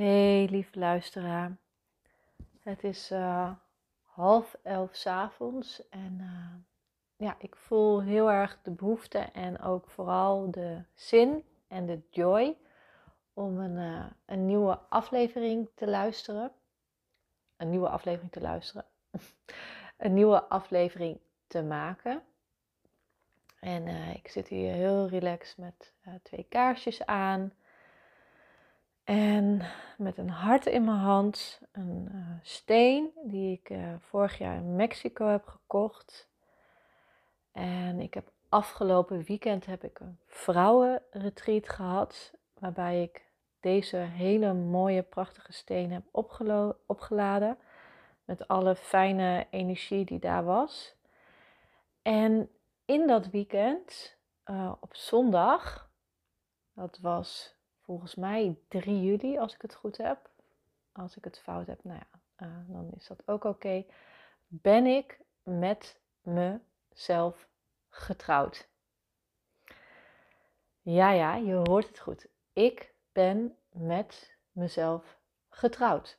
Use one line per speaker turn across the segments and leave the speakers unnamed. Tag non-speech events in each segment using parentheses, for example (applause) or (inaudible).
Hey lieve luisteraar, het is uh, half elf s avonds en uh, ja, ik voel heel erg de behoefte en ook vooral de zin en de joy om een, uh, een nieuwe aflevering te luisteren. Een nieuwe aflevering te luisteren. (laughs) een nieuwe aflevering te maken. En ik zit hier heel relaxed met twee kaarsjes aan. En met een hart in mijn hand, een uh, steen die ik uh, vorig jaar in Mexico heb gekocht. En ik heb afgelopen weekend heb ik een vrouwenretreat gehad, waarbij ik deze hele mooie, prachtige steen heb opgeladen. Met alle fijne energie die daar was. En in dat weekend, uh, op zondag, dat was volgens mij 3 juli, als ik het goed heb. Als ik het fout heb, nou ja, uh, dan is dat ook oké. Ben ik met mezelf getrouwd? Ja, ja, je hoort het goed. Ik ben met mezelf getrouwd.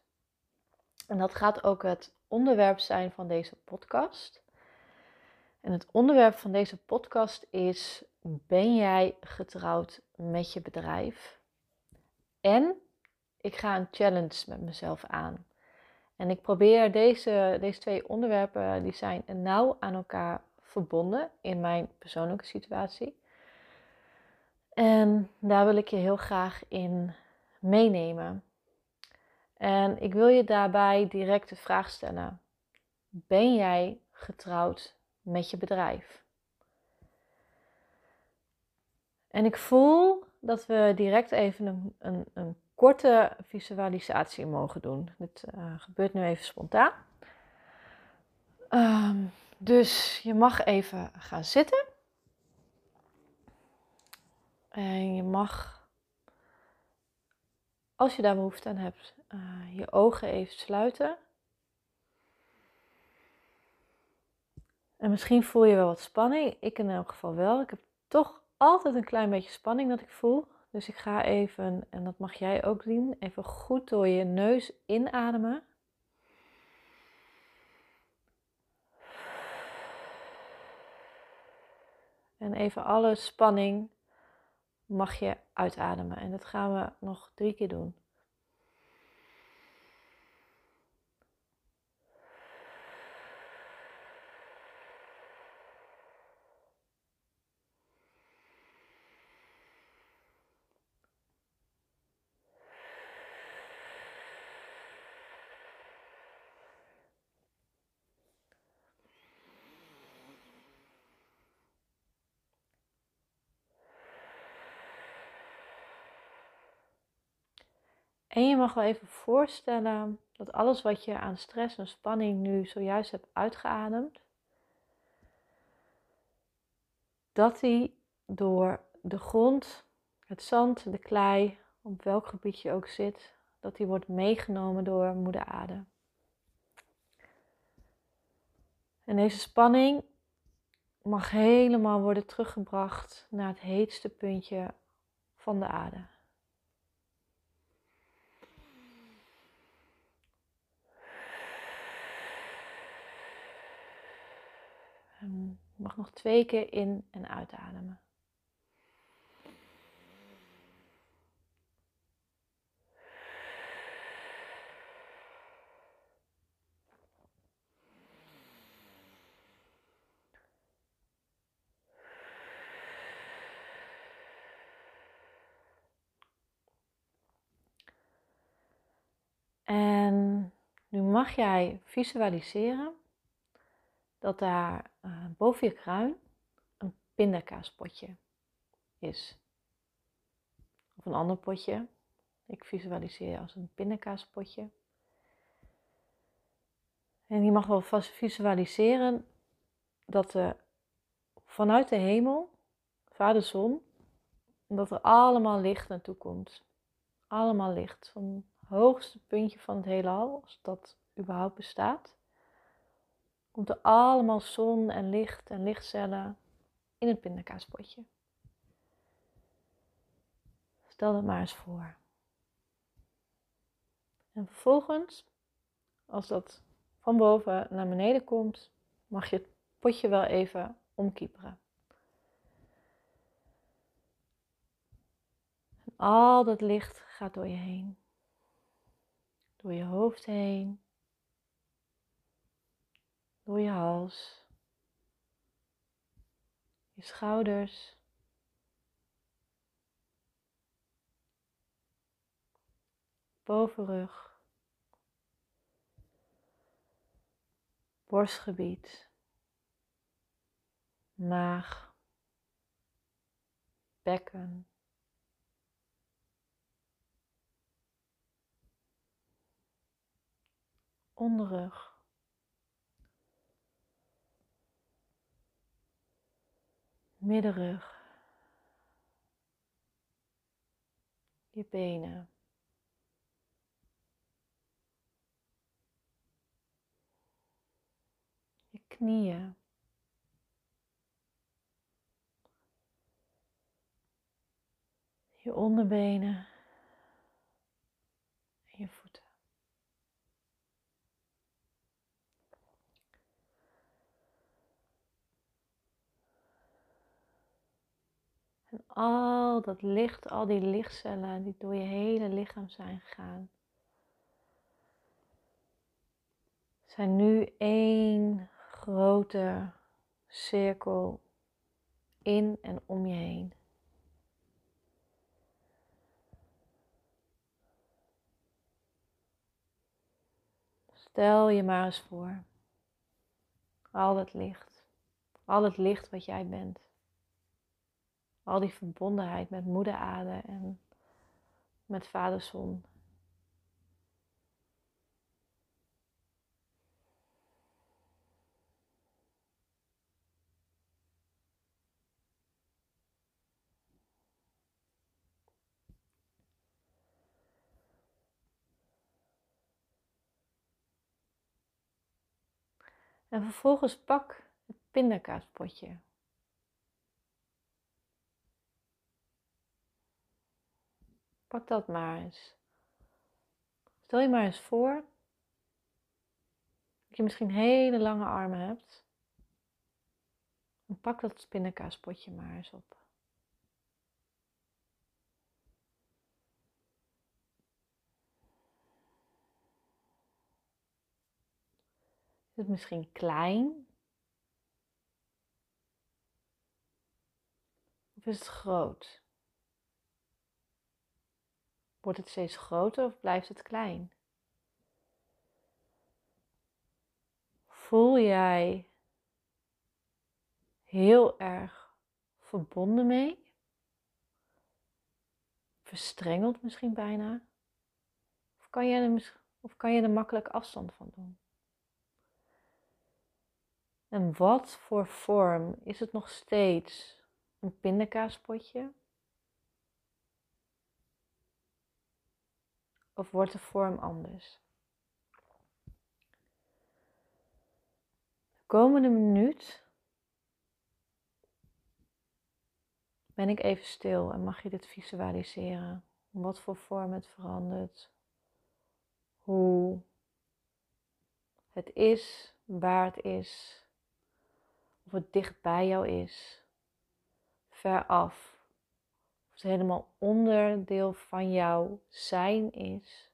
En dat gaat ook het onderwerp zijn van deze podcast. En het onderwerp van deze podcast is: Ben jij getrouwd met je bedrijf? En ik ga een challenge met mezelf aan. En ik probeer deze, deze twee onderwerpen, die zijn nauw aan elkaar verbonden in mijn persoonlijke situatie. En daar wil ik je heel graag in meenemen. En ik wil je daarbij direct de vraag stellen: Ben jij getrouwd met je bedrijf? En ik voel dat we direct even een, een, een korte visualisatie mogen doen. Dit uh, gebeurt nu even spontaan. Um, dus je mag even gaan zitten. En je mag, als je daar behoefte aan hebt, uh, je ogen even sluiten. En misschien voel je wel wat spanning. Ik in elk geval wel. Ik heb toch altijd een klein beetje spanning dat ik voel. Dus ik ga even, en dat mag jij ook zien, even goed door je neus inademen. En even alle spanning mag je uitademen. En dat gaan we nog drie keer doen. En je mag wel even voorstellen dat alles wat je aan stress en spanning nu zojuist hebt uitgeademd, dat die door de grond, het zand, de klei, op welk gebied je ook zit, dat die wordt meegenomen door moeder aarde. En deze spanning mag helemaal worden teruggebracht naar het heetste puntje van de aarde. Je mag nog twee keer in en uitademen. En nu mag jij visualiseren dat daar uh, boven je kruin een pindakaaspotje is. Of een ander potje. Ik visualiseer je als een pindakaaspotje. En je mag wel vast visualiseren dat er vanuit de hemel, vader zon, dat er allemaal licht naartoe komt. Allemaal licht. Van het hoogste puntje van het heelal, als dat überhaupt bestaat, komt er allemaal zon en licht en lichtcellen in het pindakaaspotje. Stel dat maar eens voor. En vervolgens, als dat van boven naar beneden komt, mag je het potje wel even omkieperen. En al dat licht gaat door je heen. Door je hoofd heen. Door je hals. Je schouders. Bovenrug. Borstgebied. Maag. Bekken. onderrug. Middenrug. Je benen. Je knieën. Je onderbenen. En je voeten. En al dat licht, al die lichtcellen die door je hele lichaam zijn gegaan, zijn nu één grote cirkel in en om je heen. Stel je maar eens voor, al het licht, al het licht wat jij bent. Al die verbondenheid met moeder aarde en met vader zon. En vervolgens pak het pindakaaspotje. Pak dat maar eens. Stel je maar eens voor dat je misschien hele lange armen hebt. En pak dat pindakaaspotje maar eens op. Is het misschien klein? Of is het groot? Wordt het steeds groter of blijft het klein? Voel jij heel erg verbonden mee? Verstrengeld misschien bijna? Of kan je er, of kan je er makkelijk afstand van doen? En wat voor vorm is het nog steeds? Een pindakaaspotje? Of wordt de vorm anders? De komende minuut ben ik even stil en mag je dit visualiseren. Wat voor vorm het verandert. Hoe het is, waar het is. Of het dicht bij jou is. Ver af helemaal onderdeel van jouw zijn is?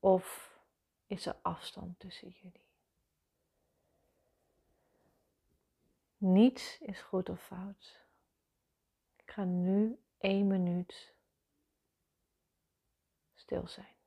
Of is er afstand tussen jullie? Niets is goed of fout. Ik ga nu één minuut stil zijn.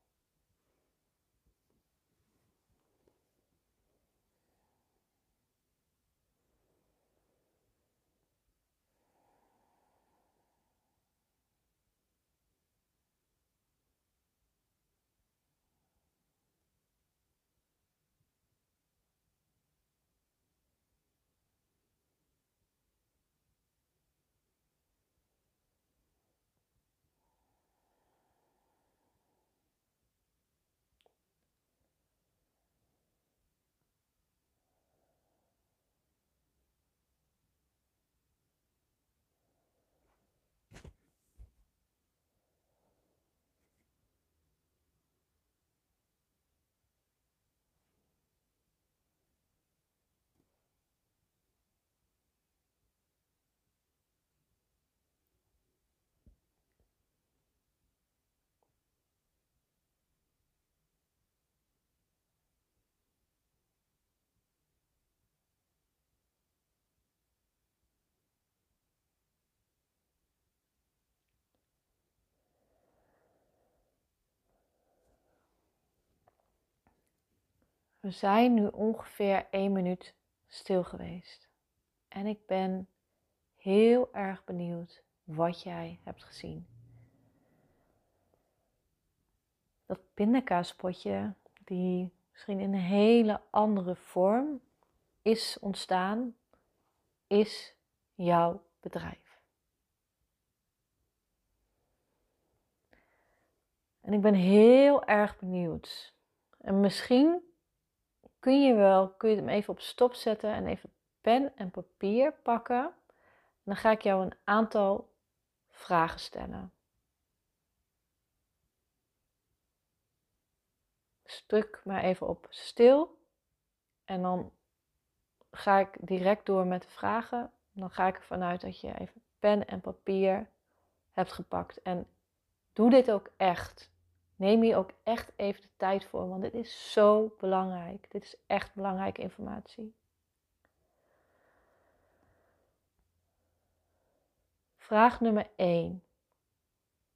We zijn nu ongeveer één minuut stil geweest. En ik ben heel erg benieuwd wat jij hebt gezien. Dat pindakaaspotje, die misschien in een hele andere vorm is ontstaan, is jouw bedrijf. En ik ben heel erg benieuwd. En misschien kun je wel, kun je hem even op stop zetten en even pen en papier pakken. dan ga ik jou een aantal vragen stellen. Stuk maar even op stil. En dan ga ik direct door met de vragen. Dan ga ik ervan uit dat je even pen en papier hebt gepakt. En doe dit ook echt. Neem hier ook echt even de tijd voor, want dit is zo belangrijk. Dit is echt belangrijke informatie. Vraag nummer 1.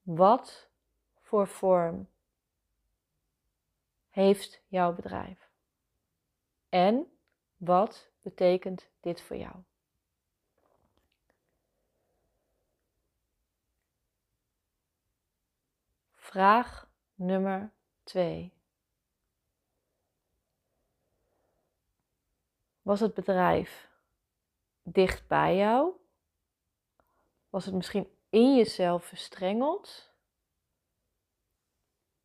Wat voor vorm heeft jouw bedrijf? En wat betekent dit voor jou? Vraag nummer 2. Was het bedrijf dicht bij jou? Was het misschien in jezelf verstrengeld?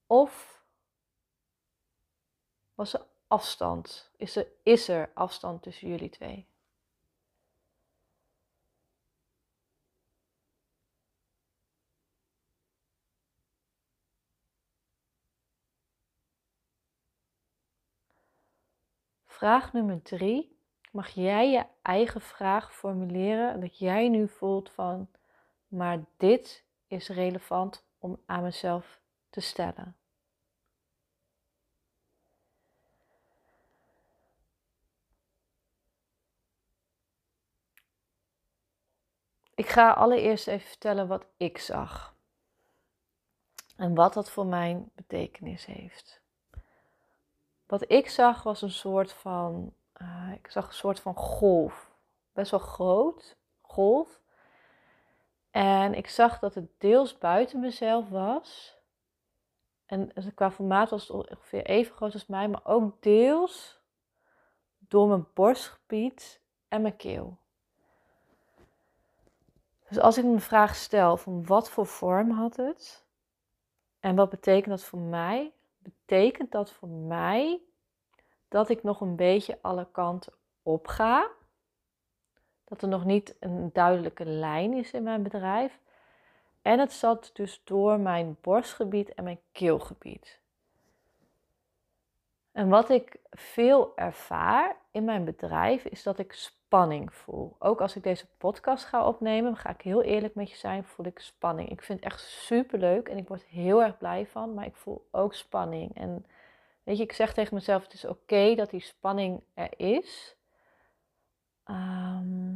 Of was er afstand? Is er, is er afstand tussen jullie twee? Vraag nummer drie. Mag jij je eigen vraag formuleren dat jij nu voelt van, maar dit is relevant om aan mezelf te stellen. Ik ga allereerst even vertellen wat ik zag. En wat dat voor mijn betekenis heeft. Wat ik zag was een soort van, uh, ik zag een soort van golf. Best wel groot, golf. En ik zag dat het deels buiten mezelf was. En qua formaat was het ongeveer even groot als mij, maar ook deels door mijn borstgebied en mijn keel. Dus als ik me vraag stel van wat voor vorm had het en wat betekent dat voor mij, betekent dat voor mij dat ik nog een beetje alle kanten op ga. Dat er nog niet een duidelijke lijn is in mijn bedrijf. En het zat dus door mijn borstgebied en mijn keelgebied. En wat ik veel ervaar in mijn bedrijf is dat ik spanning voel. Ook als ik deze podcast ga opnemen, ga ik heel eerlijk met je zijn, voel ik spanning. Ik vind het echt super leuk en ik word heel erg blij van, maar ik voel ook spanning. En weet je, ik zeg tegen mezelf: het is oké dat die spanning er is. Ehm,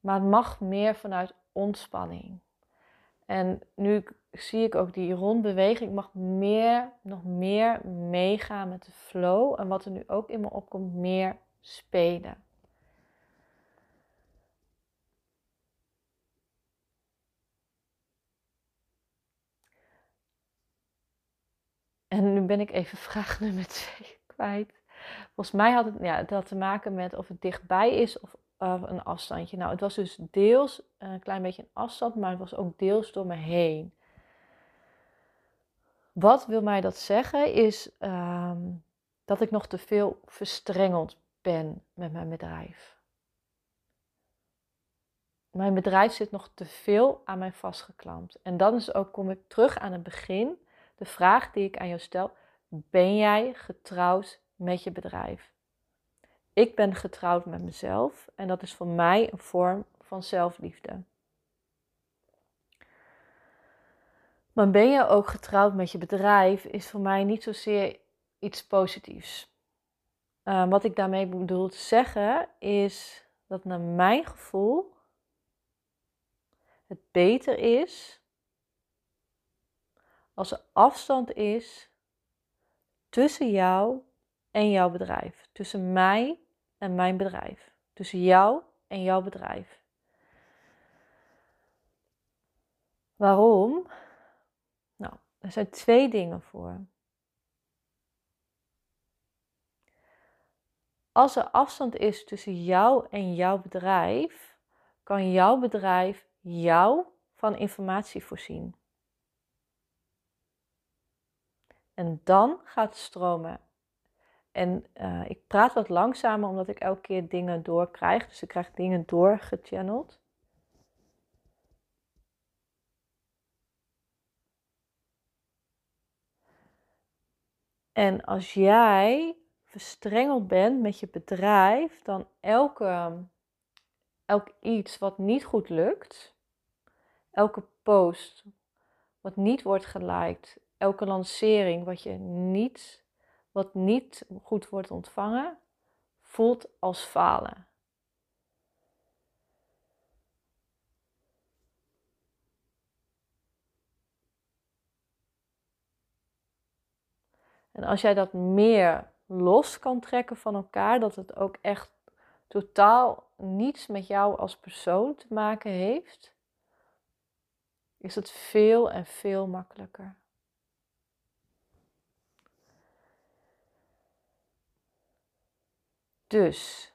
maar het mag meer vanuit ontspanning. En nu zie ik ook die rondbeweging. Ik mag meer, nog meer meegaan met de flow. En wat er nu ook in me opkomt, meer spelen. En nu ben ik even (laughs) vraag nummer twee kwijt. Volgens mij had het, ja, het te maken met of het dichtbij is of een afstandje. Nou, het was dus deels een klein beetje een afstand, maar het was ook deels door me heen. Wat wil mij dat zeggen is ehm, dat ik nog te veel verstrengeld ben met mijn bedrijf. Mijn bedrijf zit nog te veel aan mij vastgeklampt. En dan is ook, kom ik terug aan het begin, de vraag die ik aan jou stel. Ben jij getrouwd met je bedrijf? Ik ben getrouwd met mezelf en dat is voor mij een vorm van zelfliefde. Maar ben je ook getrouwd met je bedrijf, is voor mij niet zozeer iets positiefs. Uh, wat ik daarmee bedoel te zeggen is dat naar mijn gevoel het beter is als er afstand is tussen jou en jouw bedrijf. Tussen mij en mijn bedrijf. Tussen jou en jouw bedrijf. Waarom? Er zijn twee dingen voor. Als er afstand is tussen jou en jouw bedrijf, kan jouw bedrijf jou van informatie voorzien. En dan gaat het stromen. En uh, ik praat wat langzamer omdat ik elke keer dingen doorkrijg. Dus ik krijg dingen doorgechanneld. En als jij verstrengeld bent met je bedrijf, dan elke, elk iets wat niet goed lukt, elke post wat niet wordt geliked, elke lancering wat je niet, wat niet goed wordt ontvangen, voelt als falen. En als jij dat meer los kan trekken van elkaar, dat het ook echt totaal niets met jou als persoon te maken heeft, is het veel en veel makkelijker. Dus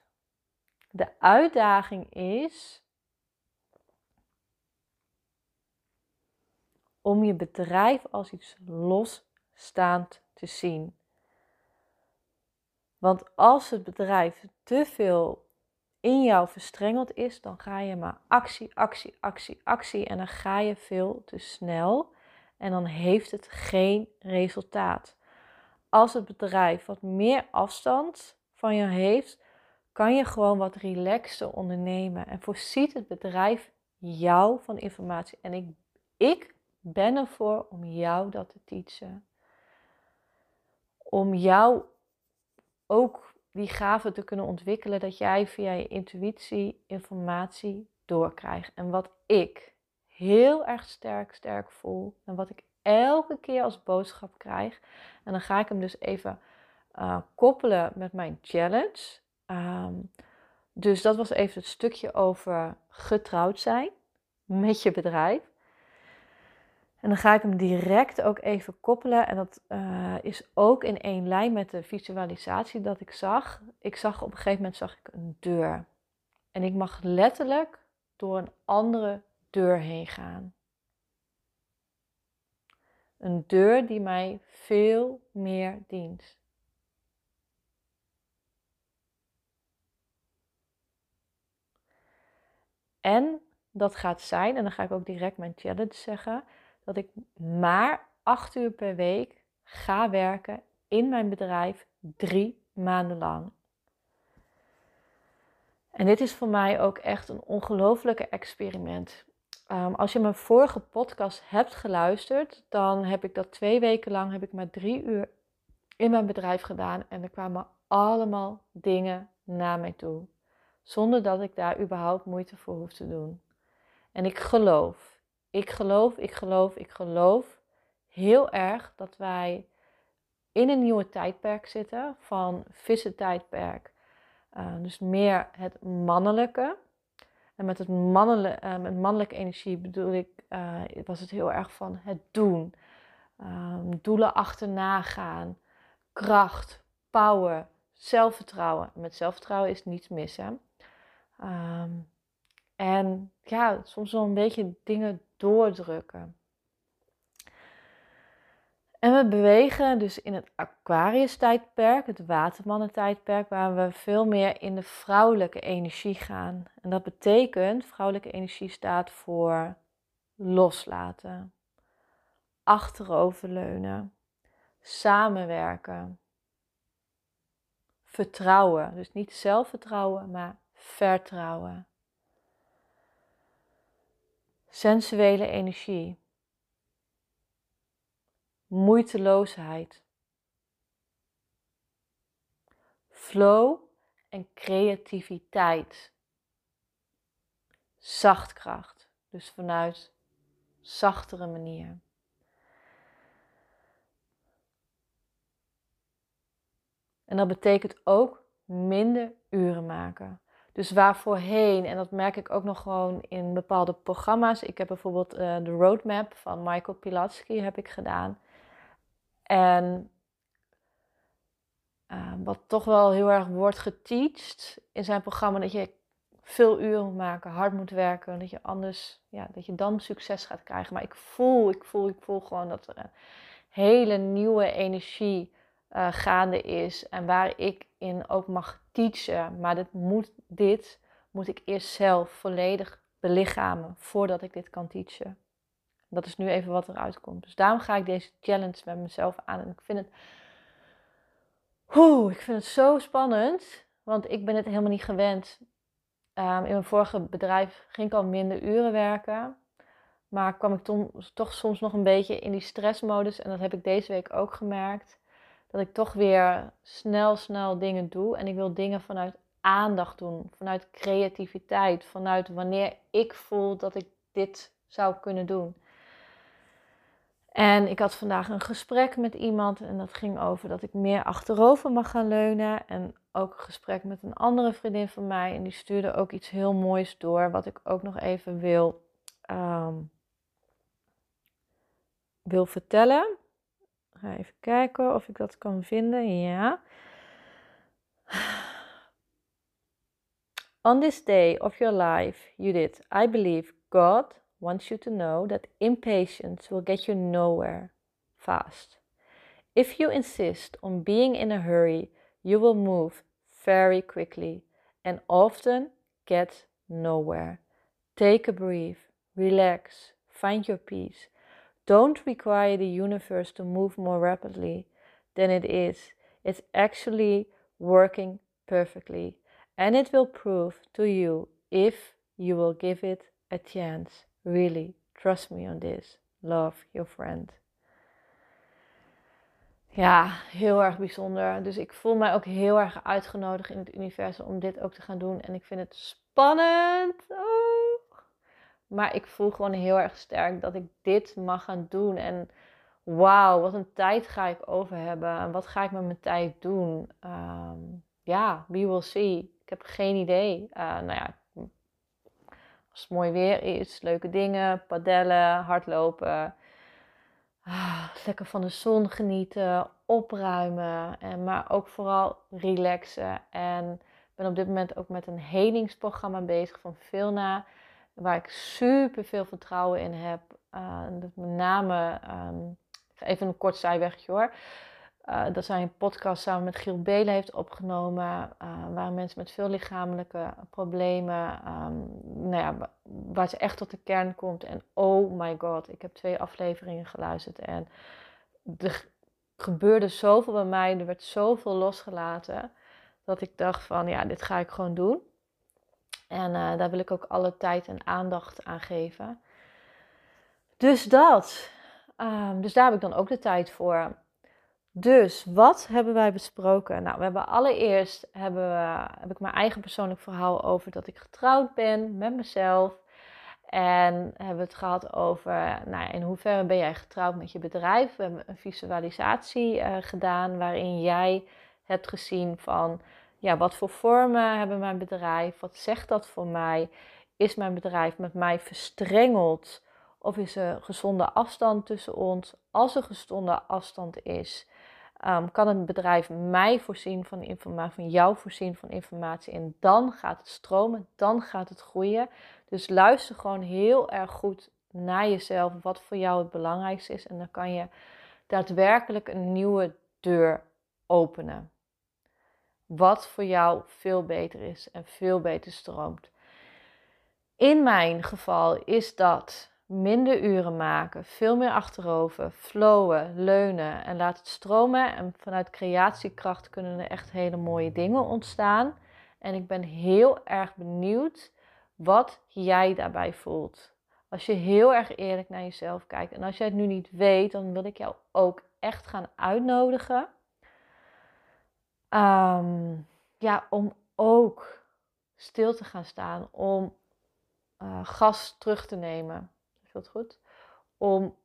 de uitdaging is om je bedrijf als iets losstaand te zien. Want als het bedrijf te veel in jou verstrengeld is, dan ga je maar actie, actie, actie, actie en dan ga je veel te snel en dan heeft het geen resultaat. Als het bedrijf wat meer afstand van je heeft, kan je gewoon wat relaxter ondernemen en voorziet het bedrijf jou van informatie. En ik, ik ben ervoor om jou dat te teachen. Om jou ook die gave te kunnen ontwikkelen dat jij via je intuïtie informatie doorkrijgt. En wat ik heel erg sterk, sterk voel en wat ik elke keer als boodschap krijg. En dan ga ik hem dus even uh, koppelen met mijn challenge. Ehm, dus dat was even het stukje over getrouwd zijn met je bedrijf. En dan ga ik hem direct ook even koppelen. En dat uh, is ook in één lijn met de visualisatie dat ik zag. Ik zag op een gegeven moment zag ik een deur. En ik mag letterlijk door een andere deur heen gaan. Een deur die mij veel meer dient. En dat gaat zijn, en dan ga ik ook direct mijn challenge zeggen, dat ik maar acht uur per week ga werken in mijn bedrijf drie maanden lang. En dit is voor mij ook echt een ongelofelijke experiment. Um, als je mijn vorige podcast hebt geluisterd, dan heb ik dat twee weken lang heb ik maar drie uur in mijn bedrijf gedaan en er kwamen allemaal dingen naar mij toe. Zonder dat ik daar überhaupt moeite voor hoef te doen. En ik geloof, ik geloof, ik geloof, ik geloof heel erg dat wij in een nieuwe tijdperk zitten van tijdperk. Uh, dus meer het mannelijke. En met, het mannelijke, uh, met mannelijke energie bedoel ik, uh, was het heel erg van het doen. Um, doelen achterna gaan. Kracht, power, zelfvertrouwen. Met zelfvertrouwen is niets mis. Hè? Um, en ja, soms wel een beetje dingen doordrukken. En we bewegen dus in het Aquarius-tijdperk, het Watermannen-tijdperk, waar we veel meer in de vrouwelijke energie gaan. En dat betekent, vrouwelijke energie staat voor loslaten, achteroverleunen, samenwerken, vertrouwen. Dus niet zelfvertrouwen, maar vertrouwen. Sensuele energie. Moeiteloosheid. Flow en creativiteit. Zachtkracht. Dus vanuit zachtere manier. En dat betekent ook minder uren maken. Dus waar voorheen, en dat merk ik ook nog gewoon in bepaalde programma's. Ik heb bijvoorbeeld uh, de roadmap van Michael Pilatsky heb ik gedaan. En uh, wat toch wel heel erg wordt geteacht in zijn programma, dat je veel uren moet maken, hard moet werken, dat je anders, ja, dat je dan succes gaat krijgen. Maar ik voel, ik voel, ik voel gewoon dat er een hele nieuwe energie uh, gaande is en waar ik in ook mag teachen. Maar dit moet, dit moet ik eerst zelf volledig belichamen voordat ik dit kan teachen. Dat is nu even wat eruit komt. Dus daarom ga ik deze challenge met mezelf aan. En ik vind het, oeh, ik vind het zo spannend, want ik ben het helemaal niet gewend. Um, in mijn vorige bedrijf ging ik al minder uren werken. Maar kwam ik toch soms nog een beetje in die stressmodus. En dat heb ik deze week ook gemerkt dat ik toch weer snel, snel dingen doe. En ik wil dingen vanuit aandacht doen, vanuit creativiteit, vanuit wanneer ik voel dat ik dit zou kunnen doen. En ik had vandaag een gesprek met iemand en dat ging over dat ik meer achterover mag gaan leunen. En ook een gesprek met een andere vriendin van mij en die stuurde ook iets heel moois door, wat ik ook nog even wil, um, wil vertellen ga even kijken of ik dat kan vinden. Ja. On this day of your life, Judith, I believe God wants you to know that impatience will get you nowhere fast. If you insist on being in a hurry, you will move very quickly and often get nowhere. Take a breath, relax, find your peace. Don't require the universe to move more rapidly than it is. It's actually working perfectly. And it will prove to you if you will give it a chance. Really, trust me on this. Love your friend. Ja, heel erg bijzonder. Dus ik voel mij ook heel erg uitgenodigd in het universum om dit ook te gaan doen. En ik vind het spannend. Oh. Maar ik voel gewoon heel erg sterk dat ik dit mag gaan doen. En wauw, wat een tijd ga ik over hebben. En wat ga ik met mijn tijd doen? Ehm, ja, we will see. Ik heb geen idee. Uh, nou ja, als het mooi weer is, leuke dingen, padellen, hardlopen. Ah, lekker van de zon genieten, opruimen. En, maar ook vooral relaxen. En ik ben op dit moment ook met een helingsprogramma bezig van Vilna waar ik super veel vertrouwen in heb. Uh, met name, um, even een kort zijwegje hoor. Uh, dat zij een podcast samen met Giel Belen heeft opgenomen. Uh, waar mensen met veel lichamelijke problemen, um, nou ja, waar ze echt tot de kern komt. En oh my god, ik heb twee afleveringen geluisterd. En er gebeurde zoveel bij mij, er werd zoveel losgelaten. Dat ik dacht van ja, dit ga ik gewoon doen. En uh, daar wil ik ook alle tijd en aandacht aan geven. Dus dat. Um, dus daar heb ik dan ook de tijd voor. Dus wat hebben wij besproken? Nou, we hebben allereerst hebben we, heb ik mijn eigen persoonlijk verhaal over dat ik getrouwd ben met mezelf. En hebben we het gehad over nou in hoeverre ben jij getrouwd met je bedrijf. We hebben een visualisatie uh, gedaan waarin jij hebt gezien van ja, wat voor vormen hebben mijn bedrijf? Wat zegt dat voor mij? Is mijn bedrijf met mij verstrengeld? Of is er gezonde afstand tussen ons? Als er gezonde afstand is, ehm, kan het bedrijf mij voorzien van informatie, van jou voorzien van informatie. En dan gaat het stromen, dan gaat het groeien. Dus luister gewoon heel erg goed naar jezelf, wat voor jou het belangrijkste is. En dan kan je daadwerkelijk een nieuwe deur openen wat voor jou veel beter is en veel beter stroomt. In mijn geval is dat minder uren maken, veel meer achterover, flowen, leunen en laat het stromen. En vanuit creatiekracht kunnen er echt hele mooie dingen ontstaan. En ik ben heel erg benieuwd wat jij daarbij voelt. Als je heel erg eerlijk naar jezelf kijkt. En als jij het nu niet weet, dan wil ik jou ook echt gaan uitnodigen Ehm, ja, om ook stil te gaan staan, om uh, gas terug te nemen. Dat goed. Om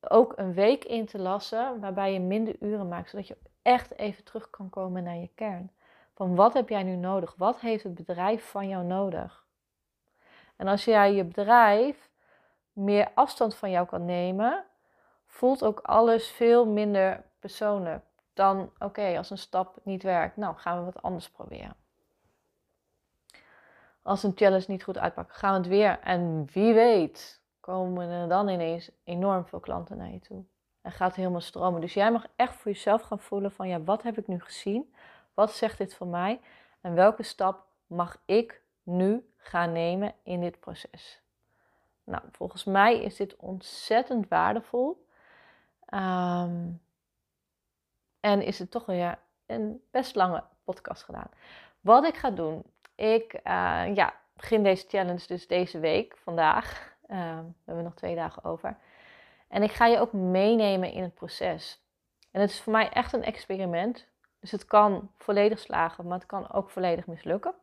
ook een week in te lassen waarbij je minder uren maakt, zodat je echt even terug kan komen naar je kern. Van wat heb jij nu nodig? Wat heeft het bedrijf van jou nodig? En als jij je bedrijf meer afstand van jou kan nemen, voelt ook alles veel minder persoonlijk dan oké, als een stap niet werkt, nou gaan we wat anders proberen. Als een challenge niet goed uitpakt, gaan we het weer. En wie weet, komen er dan ineens enorm veel klanten naar je toe. En gaat helemaal stromen. Dus jij mag echt voor jezelf gaan voelen van ja, wat heb ik nu gezien? Wat zegt dit voor mij? En welke stap mag ik nu gaan nemen in dit proces? Nou, volgens mij is dit ontzettend waardevol. Ehm, en is het toch weer een best lange podcast gedaan. Wat ik ga doen, ik uh, ja, begin deze challenge dus deze week, vandaag. Uh, we hebben nog twee dagen over. En ik ga je ook meenemen in het proces. En het is voor mij echt een experiment. Dus het kan volledig slagen, maar het kan ook volledig mislukken.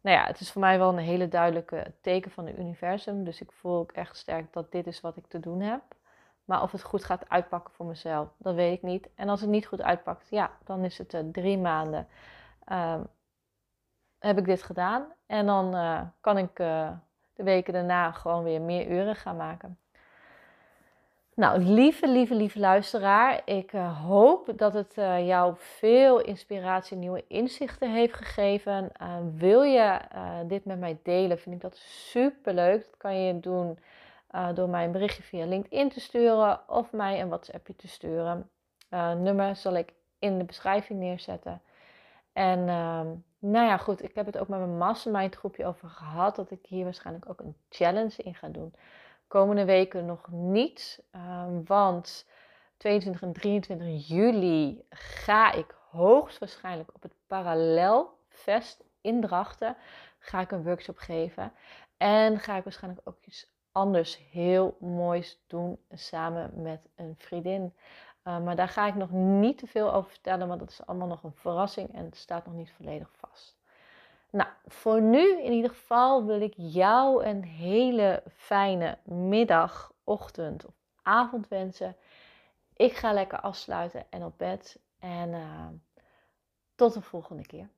Nou ja, het is voor mij wel een hele duidelijke teken van het universum. Dus ik voel ook echt sterk dat dit is wat ik te doen heb. Maar of het goed gaat uitpakken voor mezelf, dat weet ik niet. En als het niet goed uitpakt, ja, dan is het uh, drie maanden. Uh, heb ik dit gedaan. En dan uh, kan ik uh, de weken daarna gewoon weer meer uren gaan maken. Nou, lieve, lieve, lieve luisteraar. Ik hoop dat het jou veel inspiratie en nieuwe inzichten heeft gegeven. Wil je dit met mij delen, vind ik dat super leuk. Dat kan je doen door mij een berichtje via LinkedIn te sturen of mij een WhatsAppje te sturen. nummer zal ik in de beschrijving neerzetten. En ehm, nou ja, goed, ik heb het ook met mijn mastermind groepje over gehad. Dat ik hier waarschijnlijk ook een challenge in ga doen komende weken nog niet. Ehm, want 22 en 23 juli ga ik hoogstwaarschijnlijk op het Parallelfest in Drachten ga ik een workshop geven. En ga ik waarschijnlijk ook iets anders heel moois doen samen met een vriendin. Uh, maar daar ga ik nog niet te veel over vertellen, want dat is allemaal nog een verrassing en het staat nog niet volledig vast. Nou, voor nu in ieder geval wil ik jou een hele fijne middag, ochtend of avond wensen. Ik ga lekker afsluiten en op bed. En uh, tot de volgende keer.